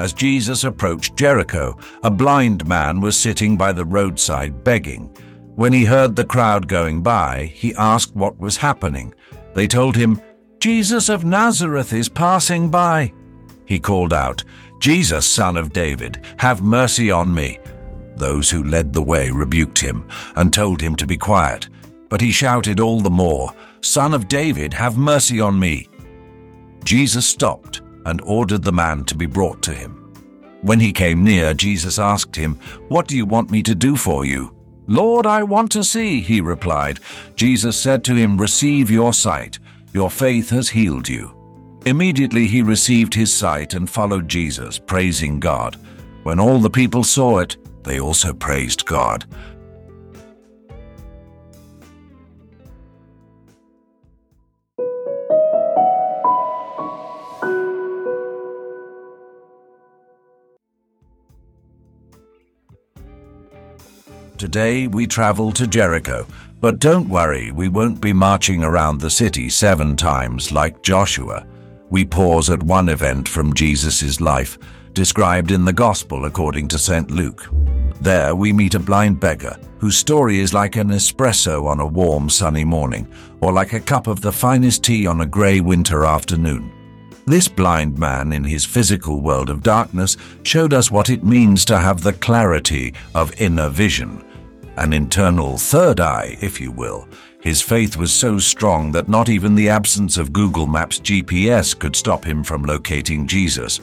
As Jesus approached Jericho, a blind man was sitting by the roadside begging. When he heard the crowd going by, he asked what was happening. They told him, Jesus of Nazareth is passing by. He called out, Jesus, son of David, have mercy on me. Those who led the way rebuked him and told him to be quiet. But he shouted all the more, Son of David, have mercy on me. Jesus stopped and ordered the man to be brought to him. When he came near, Jesus asked him, What do you want me to do for you? Lord, I want to see, he replied. Jesus said to him, Receive your sight. Your faith has healed you. Immediately he received his sight and followed Jesus, praising God. When all the people saw it, they also praised God. Today we travel to Jericho, but don't worry, we won't be marching around the city seven times like Joshua. We pause at one event from Jesus' life, described in the Gospel according to St. Luke. There we meet a blind beggar whose story is like an espresso on a warm sunny morning, or like a cup of the finest tea on a grey winter afternoon. This blind man in his physical world of darkness showed us what it means to have the clarity of inner vision an internal third eye, if you will. His faith was so strong that not even the absence of Google Maps GPS could stop him from locating Jesus.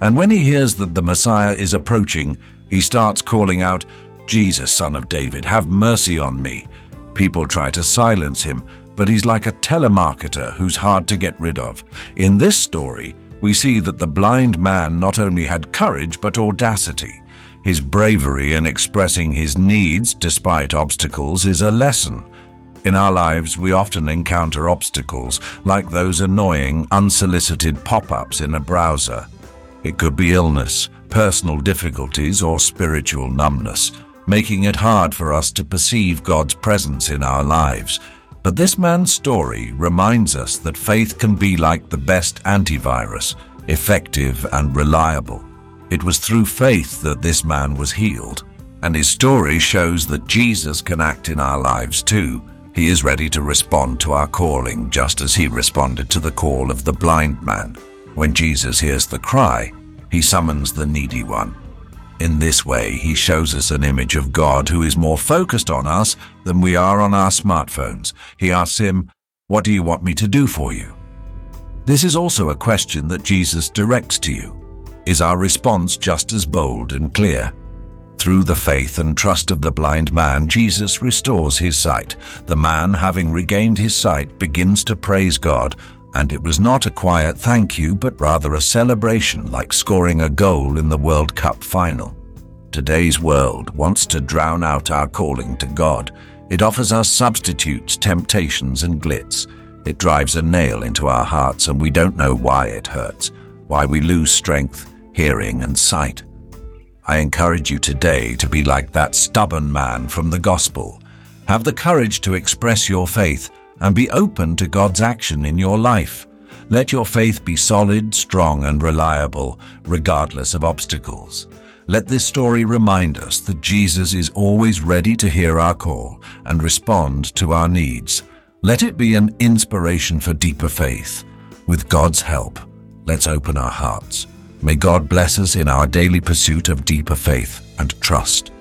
And when he hears that the Messiah is approaching, he starts calling out, Jesus, son of David, have mercy on me. People try to silence him, but he's like a telemarketer who's hard to get rid of. In this story, we see that the blind man not only had courage but audacity. His bravery in expressing his needs despite obstacles is a lesson. In our lives, we often encounter obstacles like those annoying, unsolicited pop-ups in a browser. It could be illness, personal difficulties, or spiritual numbness, making it hard for us to perceive God's presence in our lives. But this man's story reminds us that faith can be like the best antivirus, effective and reliable. It was through faith that this man was healed. And his story shows that Jesus can act in our lives too. He is ready to respond to our calling just as he responded to the call of the blind man. When Jesus hears the cry, he summons the needy one. In this way, he shows us an image of God who is more focused on us than we are on our smartphones. He asks him, What do you want me to do for you? This is also a question that Jesus directs to you is our response just as bold and clear. Through the faith and trust of the blind man, Jesus restores his sight. The man, having regained his sight, begins to praise God, and it was not a quiet thank you, but rather a celebration like scoring a goal in the World Cup final. Today's world wants to drown out our calling to God. It offers us substitutes, temptations, and glitz. It drives a nail into our hearts, and we don't know why it hurts, why we lose strength, hearing, and sight. I encourage you today to be like that stubborn man from the Gospel. Have the courage to express your faith and be open to God's action in your life. Let your faith be solid, strong, and reliable, regardless of obstacles. Let this story remind us that Jesus is always ready to hear our call and respond to our needs. Let it be an inspiration for deeper faith. With God's help, let's open our hearts May God bless us in our daily pursuit of deeper faith and trust.